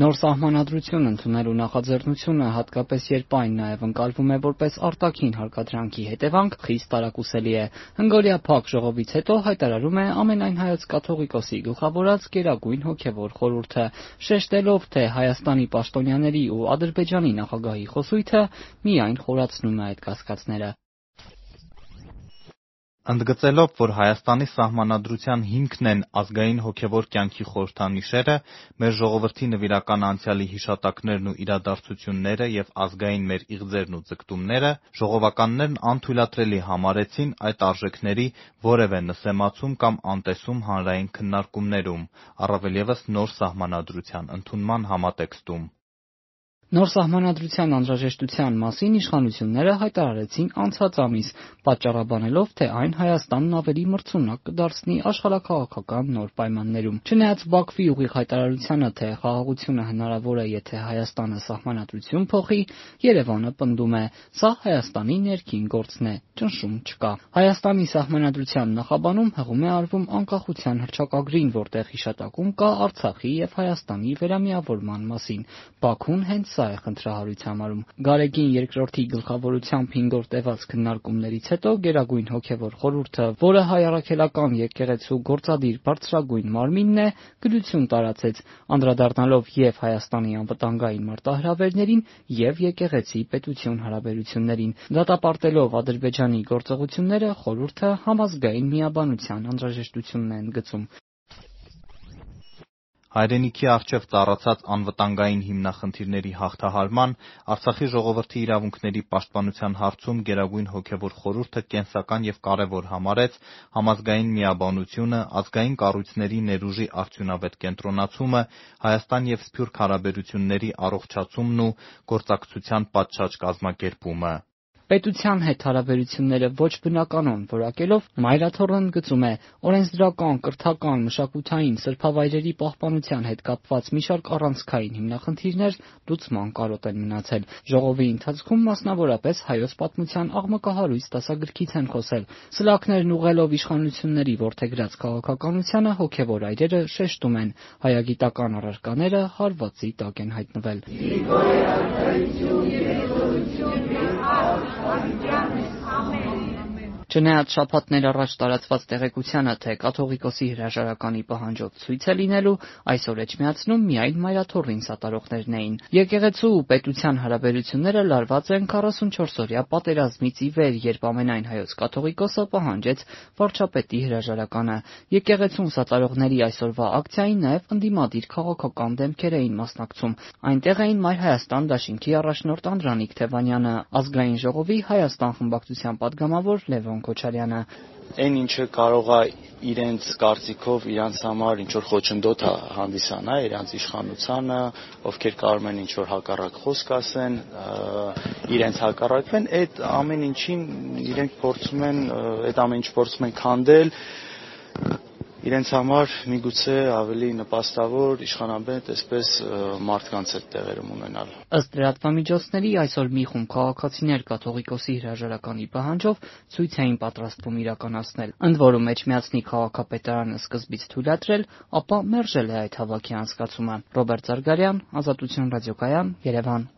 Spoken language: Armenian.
Նոր Սահմանադրություն ընդունելու նախաձեռնությունը, հատկապես երբ այն նաև ընկալվում է որպես արտաքին հարկադրանքի հետևանք, խիստ տարակուսելի է։ Հնգօրյա փակ ժողովից հետո հայտարարում է Ամենայն Հայոց կաթողիկոսի գլխավորած Գերագույն հոգևոր խորհուրդը, շեշտելով, թե Հայաստանի պաշտոնյաների ու Ադրբեջանի նախագահի խոսույթը միայն խորացնում է այդ կասկածները։ Ընդգծելով, որ Հայաստանի Սահմանադրության հիմքն են ազգային հոգևոր կյանքի խորհրդանիշերը, մեր ժողովրդի նվիրական անցյալի հիշատակներն ու իրադարձությունները և ազգային մեր իղձերն ու ձգտումները, ժողովականներն անթույլատրելի համարեցին այդ արժեքների որևէ նսեմացում կամ անտեսում հանրային քննարկումներում, առավել ևս նոր Սահմանադրության ընդունման համատեքստում։ Նոր Սահմանադրության անհրաժեշտության մասին իշխանությունները հայտարարեցին անցած ամիս՝ պատճառաբանելով, թե այն Հայաստանն ավելի մրցունակ կդարձնի աշխարհաքաղաքական նոր պայմաններում։ Չնայած Բաքվի ուղիղ հայտարարությանը, թե խաղաղությունը հնարավոր է, եթե Հայաստանը Սահմանադրություն փոխի, Երևանը պնդում է՝ սա Հայաստանի ներքին գործն է, ճնշում չկա։ Հայաստանի Սահմանադրության նախաբանում հղում է արվում անկախության հռչակագրին, որտեղ հիշատակում կա Արցախի և Հայաստանի վերամիավորման մասին։ Բաքուն հենց սա է խնդրահարույց համարում։ Գարեգին II-ի գլխավորությամբ հինգ օր տևած քննարկումներից հետո Գերագույն հոգևոր խորհուրդը, որը Հայ առաքելական եկեղեցու գործադիր բարձրագույն մարմինն է, գրություն տարածեց, անդրադառնալով և Հայաստանի անվտանգային մարտահրավերներին, և եկեղեցի-պետություն հարաբերություններին։ Դատապարտելով Ադրբեջանի գործողությունները՝ խորհուրդը համազգային միաբանության անհրաժեշտությունն է ընդգծում։ Հայրենիքի առջև ծառացած անվտանգային հիմնախնդիրների հաղթահարման, Արցախի ժողովրդի իրավունքների պաշտպանության հարցում Գերագույն հոգևոր խորհուրդը կենսական և կարևոր համարեց համազգային միաբանությունը, ազգային կառույցների ներուժի արդյունավետ կենտրոնացումը, Հայաստան և Սփյուռք հարաբերությունների առողջացումն ու գործակցության պատշաճ կազմակերպումը։ Պետության հետ հարաբերությունները ոչ բնականոն որակելով՝ Մայրաթոռն ընդգծում է՝ օրենսդրական, կրթական, մշակութային, սրբավայրերի պահպանության հետ կապված մի շարք առանցքային հիմնախնդիրներ լուծման կարոտ են մնացել։ Ժողովի ընթացքում մասնավորապես Հայոց պատմության աղմկահարույց դասագրքից են խոսել։ Սլաքներն ուղղելով իշխանությունների որդեգրած քաղաքականությանը հոգևոր այրերը շեշտում են՝ հայագիտական առարկաները հարվածի տակ են հայտնվել։ on eternus Չնայած շաբաթներ առաջ տարածված տեղեկությանը, թե կաթողիկոսի հրաժարականի պահանջով ցույց է լինելու, այսօր Էջմիածնում միայն Մայրաթոռին սատարողներն էին։ Եկեղեցու ու պետության հարաբերությունները լարված են 44-օրյա պատերազմից ի վեր, երբ ամենայն Հայոց կաթողիկոսը պահանջեց վարչապետի հրաժարականը։ Եկեղեցուն սատարողների այսօրվա ակցիային նաև ընդդիմադիր քաղաքական դեմքեր էին մասնակցում։ Այնտեղ էին Մայր Հայաստան դաշինքի առաջնորդ Անդրանիկ Թևանյանը, Ազգային ժողովի Հայաստան խմբակցության պատգամավոր Լևոն Քոչարյանը։ Այն ինչը կարող է իրենց կարծիքով իրանց համար ինչ որ խոչընդոտ հանդիսանա իրանց իշխանությանը, ովքեր կարող են ինչ որ հակառակ խոսք ասեն, իրենց հակառակվեն, այդ ամեն ինչին իրենք փորձում են, այդ ամեն ինչ փորձում են քանդել իրենց համար միգուցե ավելի նպաստավոր, իշխանաբեդ, այսպես մարդկանց հետ տեղերում ունենալ։ Ըստ լրատվամիջոցների այսօր մի խումբ քաղաքացիներ կաթողիկոսի հրաժարականի պահանջով ցույց էին պատրաստվում իրականացնել։ Ընդ որում Էջմիածնի քաղաքապետարանը սկզբից թույլատրել, ապա մերժել է այդ հավաքի անցկացումը։ Ռոբերտ Զարգարյան, Ազատություն ռադիոկայան, Երևան։